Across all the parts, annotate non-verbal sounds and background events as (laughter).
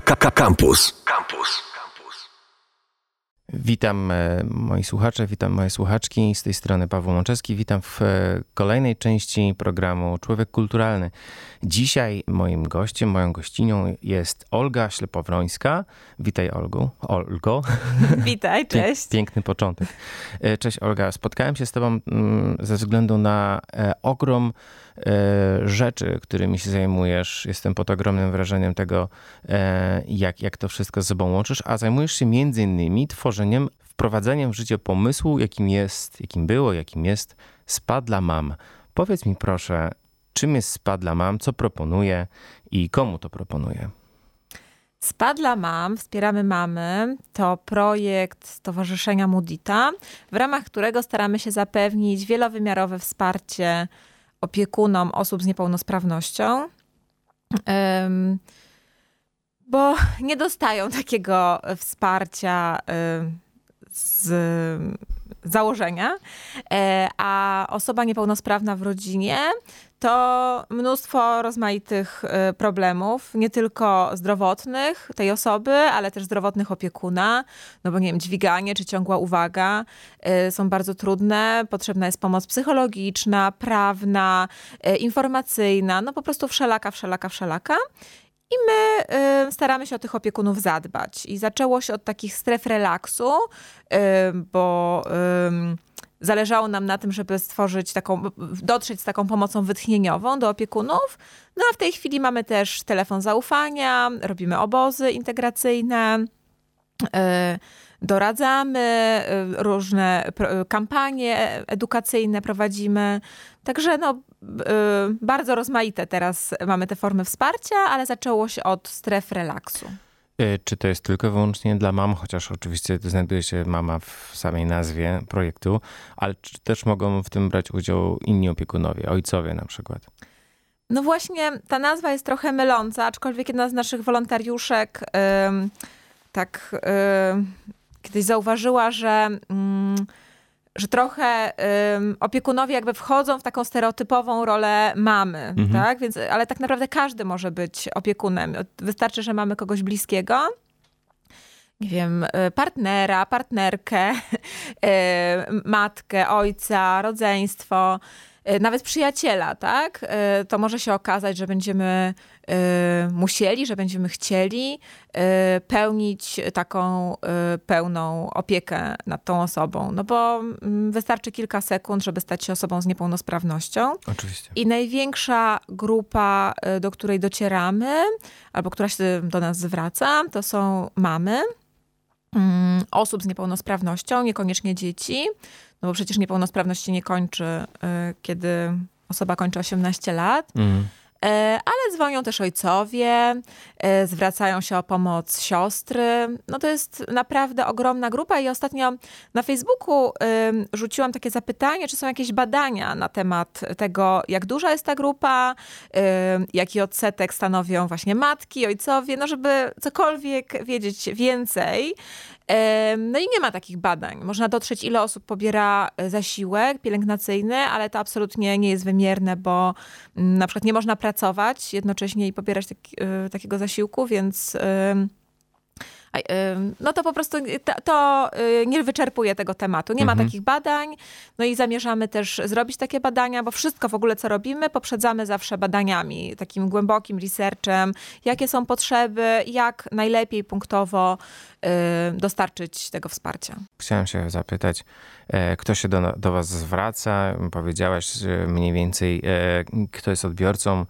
Campus. Campus. Witam e, moi słuchacze, witam moje słuchaczki. Z tej strony Paweł Mączewski. Witam w e, kolejnej części programu Człowiek Kulturalny. Dzisiaj moim gościem, moją gościnią jest Olga Ślepowrońska. Witaj Olgu. Olgo. Witaj, cześć. Piękny początek. E, cześć Olga. Spotkałem się z tobą mm, ze względu na ogrom rzeczy, którymi się zajmujesz. Jestem pod ogromnym wrażeniem tego, jak, jak to wszystko z sobą łączysz, a zajmujesz się między innymi tworzeniem, wprowadzeniem w życie pomysłu, jakim jest, jakim było, jakim jest SPA dla mam. Powiedz mi proszę, czym jest SPA dla mam, co proponuje i komu to proponuje? SPA dla mam, wspieramy mamy, to projekt Stowarzyszenia Mudita, w ramach którego staramy się zapewnić wielowymiarowe wsparcie opiekunom osób z niepełnosprawnością. Bo nie dostają takiego wsparcia z założenia, e, a osoba niepełnosprawna w rodzinie to mnóstwo rozmaitych e, problemów, nie tylko zdrowotnych tej osoby, ale też zdrowotnych opiekuna, no bo nie wiem, dźwiganie czy ciągła uwaga e, są bardzo trudne. Potrzebna jest pomoc psychologiczna, prawna, informacyjna, no po prostu wszelaka, wszelaka, wszelaka. I my y, staramy się o tych opiekunów zadbać. I zaczęło się od takich stref relaksu, y, bo y, zależało nam na tym, żeby stworzyć taką, dotrzeć z taką pomocą wytchnieniową do opiekunów. No a w tej chwili mamy też telefon zaufania, robimy obozy integracyjne. Y, doradzamy, y, różne kampanie edukacyjne prowadzimy. Także no, y, bardzo rozmaite teraz mamy te formy wsparcia, ale zaczęło się od stref relaksu. Y, czy to jest tylko wyłącznie dla mam, chociaż oczywiście znajduje się mama w samej nazwie projektu, ale czy też mogą w tym brać udział inni opiekunowie, ojcowie na przykład? No właśnie, ta nazwa jest trochę myląca, aczkolwiek jedna z naszych wolontariuszek yy, tak kiedyś zauważyła, że, mm, że trochę opiekunowie jakby wchodzą w taką stereotypową rolę mamy, mhm. tak? Więc, ale tak naprawdę każdy może być opiekunem. Wystarczy, że mamy kogoś bliskiego nie wiem, y, partnera, partnerkę, (laughs) y, matkę, ojca, rodzeństwo. E, nawet przyjaciela, tak? E, to może się okazać, że będziemy e, musieli, że będziemy chcieli pełnić taką pełną opiekę nad tą osobą. No bo mm, wystarczy kilka sekund, żeby stać się osobą z niepełnosprawnością. Oczywiście. I największa grupa, do której docieramy, albo która się do nas zwraca, to są mamy mm, osób z niepełnosprawnością, niekoniecznie dzieci no bo przecież niepełnosprawność się nie kończy, y, kiedy osoba kończy 18 lat. Mm. Ale dzwonią też ojcowie, y, zwracają się o pomoc siostry. No to jest naprawdę ogromna grupa i ostatnio na Facebooku rzuciłam takie zapytanie, czy są jakieś badania na temat tego, jak duża jest ta grupa, jaki odsetek stanowią właśnie matki, ojcowie, no żeby cokolwiek wiedzieć więcej. No i nie ma takich badań. Można dotrzeć, ile osób pobiera e, zasiłek pielęgnacyjny, ale to absolutnie nie jest wymierne, bo mm, na przykład nie można pracować jednocześnie i pobierać taki, e, takiego zasiłku, więc no to po prostu to, to, y, nie wyczerpuje tego tematu. Nie mhm. ma takich badań. No i zamierzamy też zrobić takie badania, bo wszystko w ogóle, co robimy, poprzedzamy zawsze badaniami, takim głębokim researchem, jakie są potrzeby, jak najlepiej punktowo y, dostarczyć tego wsparcia. Chciałem się zapytać, e, kto się do, do was zwraca? Powiedziałaś mniej więcej, e, kto jest odbiorcą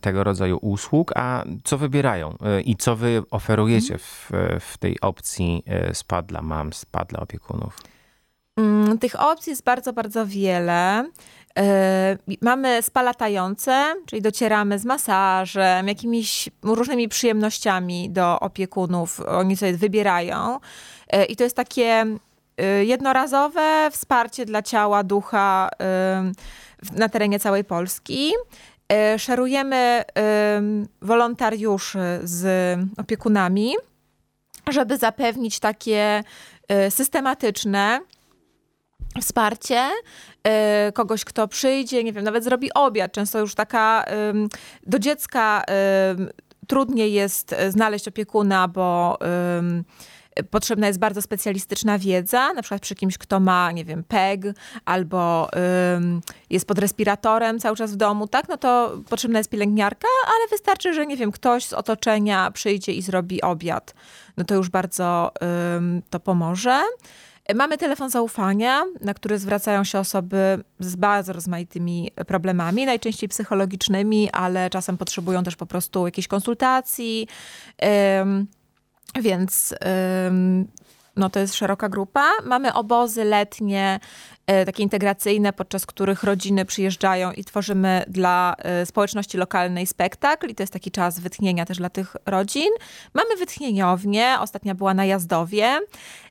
tego rodzaju usług, a co wybierają e, i co wy oferujecie w, w tej opcji e, spa dla mam, spa dla opiekunów? Mm, tych opcji jest bardzo, bardzo wiele. Mamy spa latające, czyli docieramy z masażem, jakimiś różnymi przyjemnościami do opiekunów. Oni sobie wybierają. I to jest takie jednorazowe wsparcie dla ciała, ducha na terenie całej Polski. E, szerujemy wolontariuszy z opiekunami, żeby zapewnić takie e, systematyczne wsparcie e, kogoś, kto przyjdzie, nie wiem, nawet zrobi obiad. Często już taka do dziecka trudniej jest znaleźć opiekuna, bo potrzebna jest bardzo specjalistyczna wiedza, na przykład przy kimś, kto ma, nie wiem, PEG albo ym, jest pod respiratorem cały czas w domu, tak, no to potrzebna jest pielęgniarka, ale wystarczy, że, nie wiem, ktoś z otoczenia przyjdzie i zrobi obiad. No to już bardzo ym, to pomoże. Mamy telefon zaufania, na który zwracają się osoby z bardzo rozmaitymi problemami, najczęściej psychologicznymi, ale czasem potrzebują też po prostu jakiejś konsultacji. Więc no to jest szeroka grupa. Mamy obozy letnie, e, takie integracyjne, podczas których rodziny przyjeżdżają i tworzymy dla e, społeczności lokalnej spektakl i to jest taki czas wytchnienia też dla tych rodzin. Mamy wytchnieniownię, ostatnia była na Jazdowie.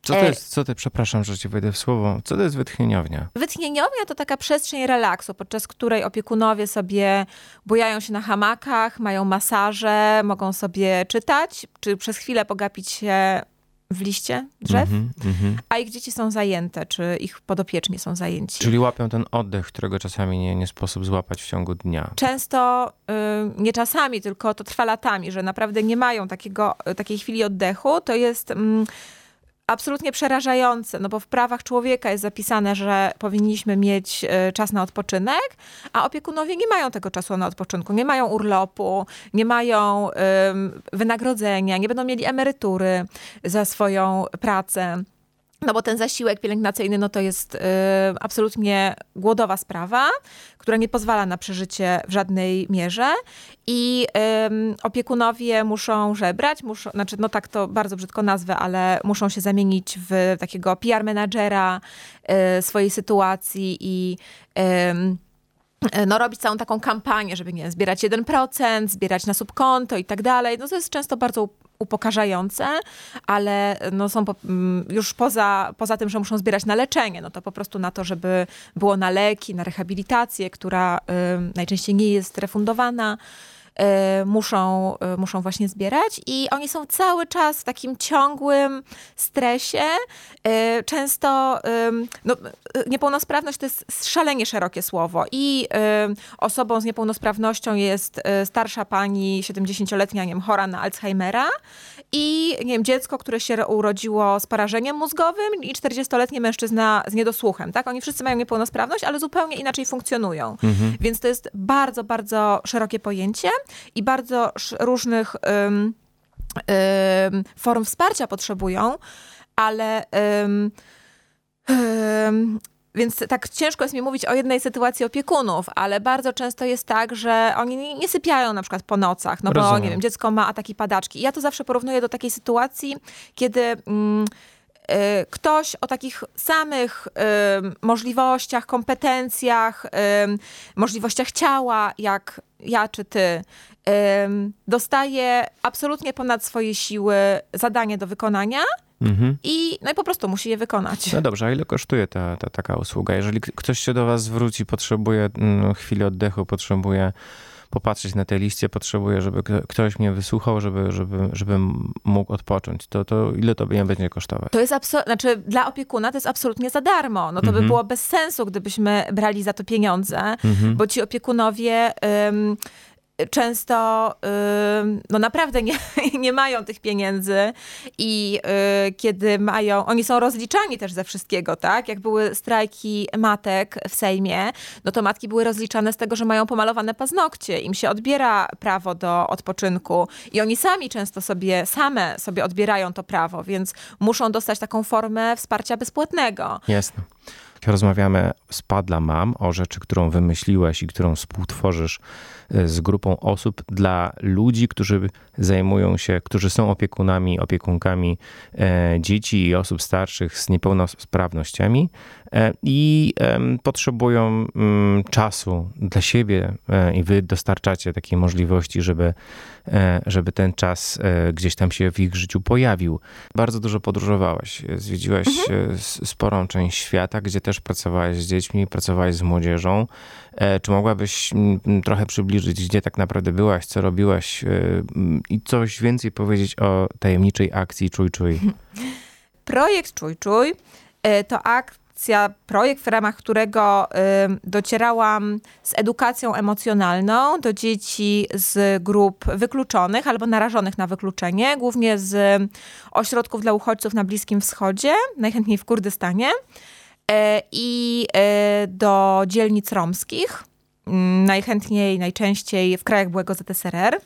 Co to e, jest, co ty, przepraszam, że ci wejdę w słowo, co to jest wytchnieniownia? Wytchnieniownia to taka przestrzeń relaksu, podczas której opiekunowie sobie bujają się na hamakach, mają masaże, mogą sobie czytać, czy przez chwilę pogapić się w liście drzew, mm -hmm, a ich dzieci są zajęte, czy ich podopieczni są zajęci. Czyli łapią ten oddech, którego czasami nie, nie sposób złapać w ciągu dnia. Często, y, nie czasami, tylko to trwa latami, że naprawdę nie mają takiego, takiej chwili oddechu. To jest... Y, absolutnie przerażające, no bo w prawach człowieka jest zapisane, że powinniśmy mieć e, czas na odpoczynek, a opiekunowie nie mają tego czasu na odpoczynku, nie mają urlopu, nie mają um, wynagrodzenia, nie będą mieli emerytury za swoją pracę. No bo ten zasiłek pielęgnacyjny no to jest y, absolutnie głodowa sprawa, która nie pozwala na przeżycie w żadnej mierze i y, opiekunowie muszą żebrać, muszą, znaczy no tak to bardzo brzydko nazwę, ale muszą się zamienić w takiego PR menadżera y, swojej sytuacji i no, robić całą taką kampanię, żeby nie zbierać 1%, zbierać na subkonto i tak dalej. No to jest często bardzo upokarzające, ale no są po, mm, już poza, poza tym, że muszą zbierać na leczenie, no to po prostu na to, żeby było na leki, na rehabilitację, która y, najczęściej nie jest refundowana. Y, muszą, y, muszą właśnie zbierać i oni są cały czas w takim ciągłym stresie. Y, często no, niepełnosprawność to jest szalenie szerokie słowo i osobą z niepełnosprawnością jest starsza pani, 70-letnia, nie wiem, chora na Alzheimera i nie wiem, dziecko, które się urodziło z porażeniem mózgowym i 40-letni mężczyzna z niedosłuchem, tak? Oni wszyscy mają niepełnosprawność, ale zupełnie inaczej funkcjonują. Mhm. Więc to jest bardzo, bardzo szerokie pojęcie i bardzo różnych um, um, form wsparcia potrzebują, ale um, więc tak ciężko jest mi mówić o jednej sytuacji opiekunów, ale bardzo często jest tak, że oni nie, sypiają na przykład po nocach, no Rozumiem. bo nie wiem, dziecko ma ataki padaczki. I ja to zawsze porównuję do takiej sytuacji, kiedy. Mm, ktoś o takich samych y, możliwościach, kompetencjach, y, możliwościach ciała, jak ja czy ty, dostaje absolutnie ponad swoje siły zadanie do wykonania Mhm. I, no i po prostu musi je wykonać. No dobrze, a ile kosztuje ta, ta taka usługa? Jeżeli ktoś się do was zwróci, potrzebuje no, chwili oddechu, potrzebuje popatrzeć na te liście, potrzebuje, żeby ktoś mnie wysłuchał, żeby, żeby, żebym mógł odpocząć, to, to ile to nie będzie kosztować? To jest absolutnie, znaczy dla opiekuna to jest absolutnie za darmo. No to mhm. by było bez sensu, gdybyśmy brali za to pieniądze, mhm. bo ci opiekunowie... często no naprawdę nie, (laughs) nie mają tych pieniędzy i y, kiedy mają, oni są rozliczani też ze wszystkiego, tak? Jak były strajki matek w Sejmie, no to matki były rozliczane z tego, że mają pomalowane paznokcie, im się odbiera prawo do odpoczynku i oni sami często sobie, same sobie odbierają to prawo, więc muszą dostać taką formę wsparcia bezpłatnego. Jasne. Rozmawiamy z Padla Mam o rzeczy, którą wymyśliłeś i którą współtworzysz z grupą osób dla ludzi, którzy zajmują się, którzy są opiekunami, opiekunkami e, dzieci i osób starszych z niepełnosprawnościami e, i potrzebują mm, czasu dla siebie i wy dostarczacie takiej możliwości, żeby, żeby ten czas gdzieś tam się w ich życiu pojawił. Bardzo dużo podróżowałaś, zwiedziłaś mhm. sporą część świata, gdzie też pracowałaś z dziećmi, pracowałaś z młodzieżą. Czy mogłabyś trochę przybliżyć, gdzie tak naprawdę byłaś, co robiłaś i coś więcej powiedzieć o tajemniczej akcji Czuj Czuj? (laughs) Projekt Czuj Czuj e, to akcja, projekt, w ramach którego y, docierałam z edukacją emocjonalną do dzieci z grup wykluczonych albo narażonych na wykluczenie, głównie z ośrodków dla uchodźców na Bliskim Wschodzie, najchętniej w Kurdystanie e, i e, do dzielnic romskich, najchętniej, najczęściej w krajach byłego ZSRR.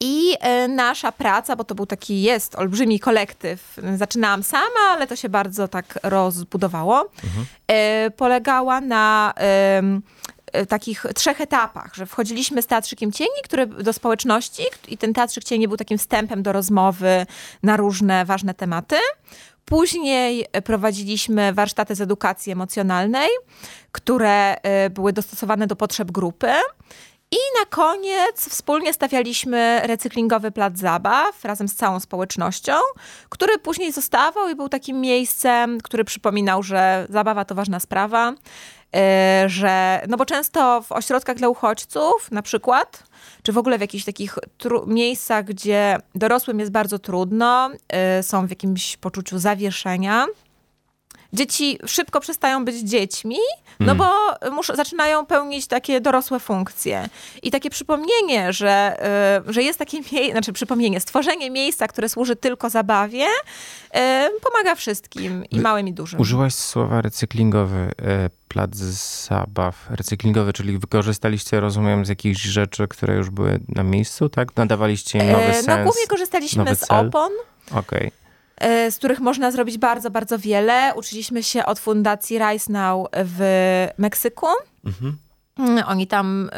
I e, nasza praca, bo to był taki, jest olbrzymi kolektyw, zaczynałam sama, ale to się bardzo tak rozbudowało, mhm. polegała na takich trzech etapach, że wchodziliśmy z Teatrzykiem Cieni który, do społeczności i ten Teatrzyk Cieni był takim wstępem do rozmowy na różne ważne tematy. Później prowadziliśmy warsztaty z edukacji emocjonalnej, które e, były dostosowane do potrzeb grupy. I na koniec wspólnie stawialiśmy recyklingowy plac zabaw razem z całą społecznością, który później zostawał i był takim miejscem, który przypominał, że zabawa to ważna sprawa, e, że, no bo często w ośrodkach dla uchodźców na przykład, czy w ogóle w jakichś takich miejscach, gdzie dorosłym jest bardzo trudno, e, są w jakimś poczuciu zawieszenia, dzieci szybko przestają być dziećmi, no mm. bo muszą, zaczynają pełnić takie dorosłe funkcje. I takie przypomnienie, że, y, że jest takie miejsce, znaczy przypomnienie, stworzenie miejsca, które służy tylko zabawie, y, pomaga wszystkim, i małym, i dużym. Użyłaś słowa recyklingowy, y, plac zabaw recyklingowy, czyli wykorzystaliście, rozumiem, z jakichś rzeczy, które już były na miejscu, tak? Nadawaliście im nowy e, sens? No głównie korzystaliśmy z opon. Okej. Okay. E, z których można zrobić bardzo, bardzo wiele. Uczyliśmy się od fundacji Rise Now w Meksyku. Mhm. Mm, oni tam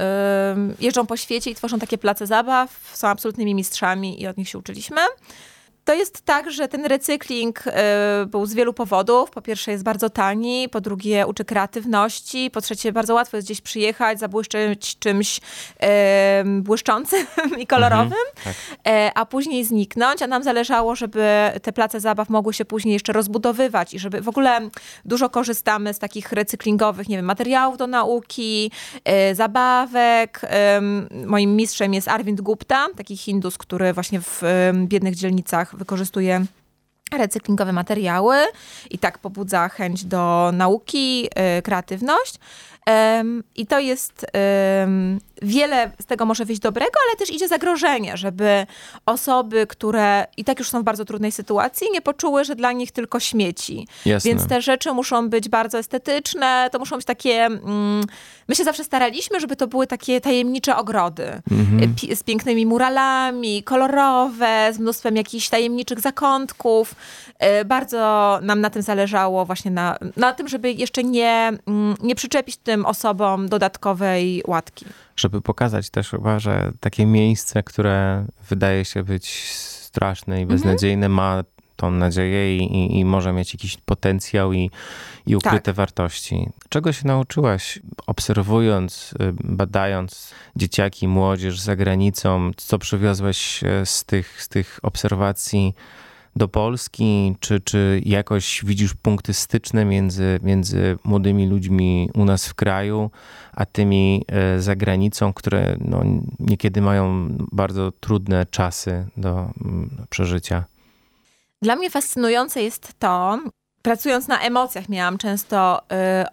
y, jeżdżą po świecie i tworzą takie place zabaw, są absolutnymi mistrzami i od nich się uczyliśmy. To jest tak, że ten recykling y, był z wielu powodów. Po pierwsze jest bardzo tani, po drugie uczy kreatywności, po trzecie bardzo łatwo jest gdzieś przyjechać, zabłyszczeć czymś błyszczącym (laughs) i kolorowym, mhm, tak. y, a później zniknąć. A nam zależało, żeby te place zabaw mogły się później jeszcze rozbudowywać i żeby w ogóle dużo korzystamy z takich recyklingowych, nie wiem, materiałów do nauki, zabawek. Moim mistrzem jest Arvind Gupta, taki hindus, który właśnie w biednych dzielnicach wykorzystuje recyklingowe materiały i tak pobudza chęć do nauki, y, kreatywność. I to jest wiele z tego może wyjść dobrego, ale też idzie zagrożenie, żeby osoby, które i tak już są w bardzo trudnej sytuacji, nie poczuły, że dla nich tylko śmieci. Jasne. Więc te rzeczy muszą być bardzo estetyczne, to muszą być takie. Mm, my się zawsze staraliśmy, żeby to były takie tajemnicze ogrody mhm. z pięknymi muralami, kolorowe, z mnóstwem jakichś tajemniczych zakątków. E, bardzo nam na tym zależało, właśnie na, na tym, żeby jeszcze nie, mm, nie przyczepić tym osobom dodatkowej łatki żeby pokazać też chyba, że takie miejsce, które wydaje się być straszne i mhm. beznadziejne, ma tą nadzieję i, i, i, może mieć jakiś potencjał i, i ukryte tak. wartości. Czego się nauczyłaś, obserwując, y, badając dzieciaki, młodzież za granicą? Co przywiozłeś e, z tych, z tych obserwacji do Polski? Czy, czy jakoś widzisz punkty styczne między, między młodymi ludźmi u nas w kraju, a tymi e, za granicą, które no, niekiedy mają bardzo trudne czasy do mm, przeżycia? Dla mnie fascynujące jest to, pracując na emocjach, miałam często y,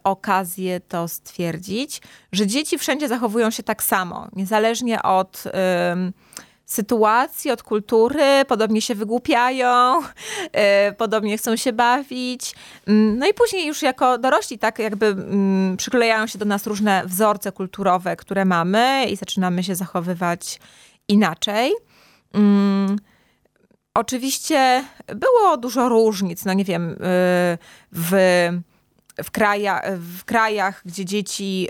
okazję to stwierdzić, że dzieci wszędzie zachowują się tak samo, niezależnie od. Y, sytuacji, od kultury, podobnie się wygłupiają, yy, (laughs) podobnie chcą się bawić. Yy, no i później już jako dorośli tak jakby yy, przyklejają się do nas różne wzorce kulturowe, które mamy i zaczynamy się zachowywać inaczej. Mm, oczywiście było dużo różnic, no nie wiem, y, w, w, kraja, w krajach, gdzie dzieci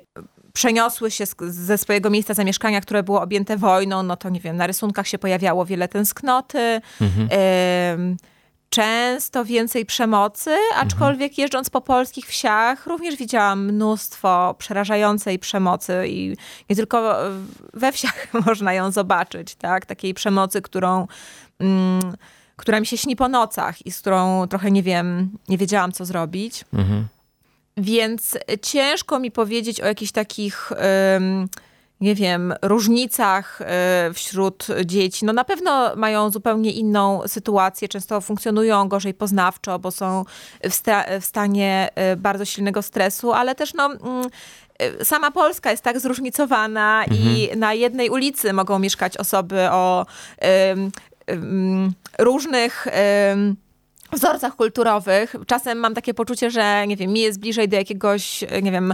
przeniosły się ze swojego miejsca zamieszkania, które było objęte wojną, no to nie wiem, na rysunkach się pojawiało wiele tęsknoty. Mhm. Y często więcej przemocy, aczkolwiek mhm. jeżdżąc po polskich wsiach również widziałam mnóstwo przerażającej przemocy i nie tylko we wsiach (laughs) można ją zobaczyć, tak? Takiej przemocy, którą, mm, która mi się śni po nocach i z którą trochę nie wiem, nie wiedziałam co zrobić. Mhm. Więc ciężko mi powiedzieć o jakichś takich, um, nie wiem, różnicach e, wśród dzieci. No na pewno mają zupełnie inną sytuację, często funkcjonują gorzej poznawczo, bo są w, sta w stanie e, bardzo silnego stresu, ale też no mm, sama Polska jest tak zróżnicowana mhm. i na jednej ulicy mogą mieszkać osoby o różnych wzorcach kulturowych. Czasem mam takie poczucie, że nie wiem, mi jest bliżej do jakiegoś, nie wiem,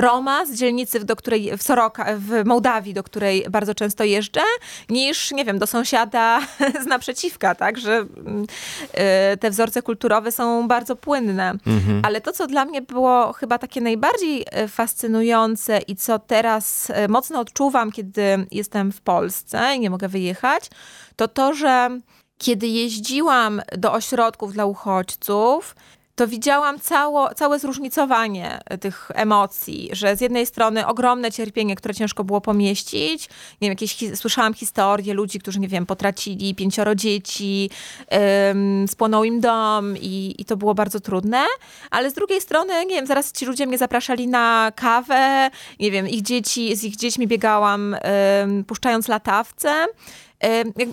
Roma z dzielnicy, do której, w Soroka, w Mołdawii, do której bardzo często jeżdżę, niż, nie wiem, do sąsiada (laughs) z naprzeciwka, tak, że y, te wzorce kulturowe są bardzo płynne. Mhm. Ale to, co dla mnie było chyba takie najbardziej y, fascynujące i co teraz y, mocno odczuwam, kiedy jestem w Polsce i nie mogę wyjechać, to to, że kiedy jeździłam do ośrodków dla uchodźców, to widziałam cało, całe zróżnicowanie tych emocji, że z jednej strony ogromne cierpienie, które ciężko było pomieścić. Nie wiem, jakieś słyszałam historie ludzi, którzy, nie wiem, potracili pięcioro dzieci, ym, spłonął im dom i, i to było bardzo trudne. Ale z drugiej strony, nie wiem, zaraz ci ludzie mnie zapraszali na kawę, nie wiem, ich dzieci, z ich dziećmi biegałam ym, puszczając latawce.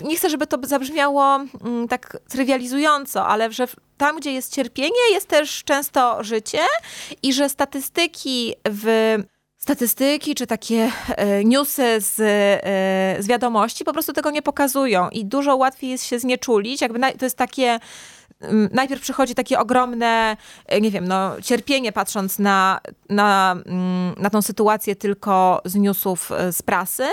Nie chcę, żeby to zabrzmiało mm, tak trywializująco, ale że tam, gdzie jest cierpienie, jest też często życie i że statystyki w statystyki czy takie e, newsy z, e, z wiadomości po prostu tego nie pokazują i dużo łatwiej jest się znieczulić. Jakby to jest takie najpierw przychodzi takie ogromne, e, nie wiem, no, cierpienie patrząc na, na, na tą sytuację tylko z newsów e, z prasy,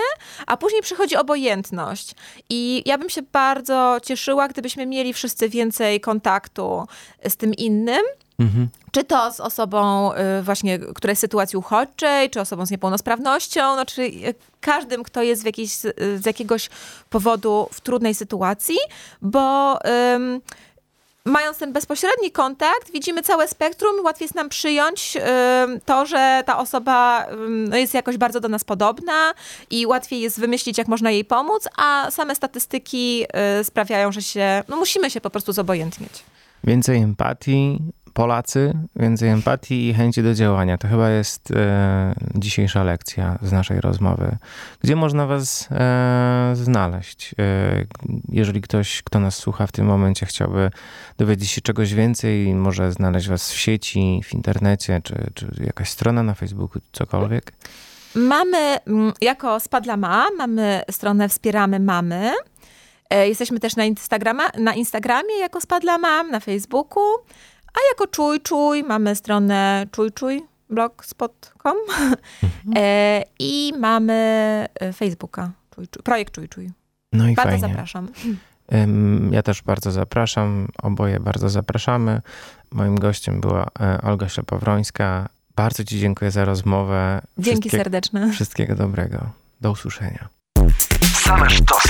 a później przychodzi obojętność. I ja bym się bardzo cieszyła, gdybyśmy mieli wszyscy więcej kontaktu z tym innym. Mhm. Czy to z osobą e, właśnie, która jest w sytuacji uchodźczej, czy osobą z niepełnosprawnością, no, czy każdym, kto jest w jakiejś, z jakiegoś powodu w trudnej sytuacji, bo mając ten bezpośredni kontakt, widzimy całe spektrum, łatwiej jest nam przyjąć to, że ta osoba no, jest jakoś bardzo do nas podobna i łatwiej jest wymyślić, jak można jej pomóc, a same statystyki y, sprawiają, że się, no musimy się po prostu zobojętnieć. Więcej empatii, Polacy, więcej empatii i chęci do działania. To chyba jest e, dzisiejsza lekcja z naszej rozmowy. Gdzie można Was e, znaleźć? E, jeżeli ktoś, kto nas słucha w tym momencie, chciałby dowiedzieć się czegoś więcej, może znaleźć Was w sieci, w internecie, czy, czy jakaś strona na Facebooku, cokolwiek? Mamy, mm, jako Spadlama, mamy stronę Wspieramy Mamy. E, jesteśmy też na, Instagrama, na Instagramie jako Spadla Mam, na Facebooku. A jako Czuj Czuj mamy stronę czujczuj blogspot.com mhm. (laughs) e, i mamy e, Facebooka, czuj, czuj, projekt Czuj Czuj. No i bardzo fajnie. zapraszam. Ja też bardzo zapraszam, oboje bardzo zapraszamy. Moim gościem była e, Olga Ślepowrońska. Bardzo Ci dziękuję za rozmowę. Dzięki serdeczne. Wszystkiego dobrego. Do usłyszenia. Same sztosy.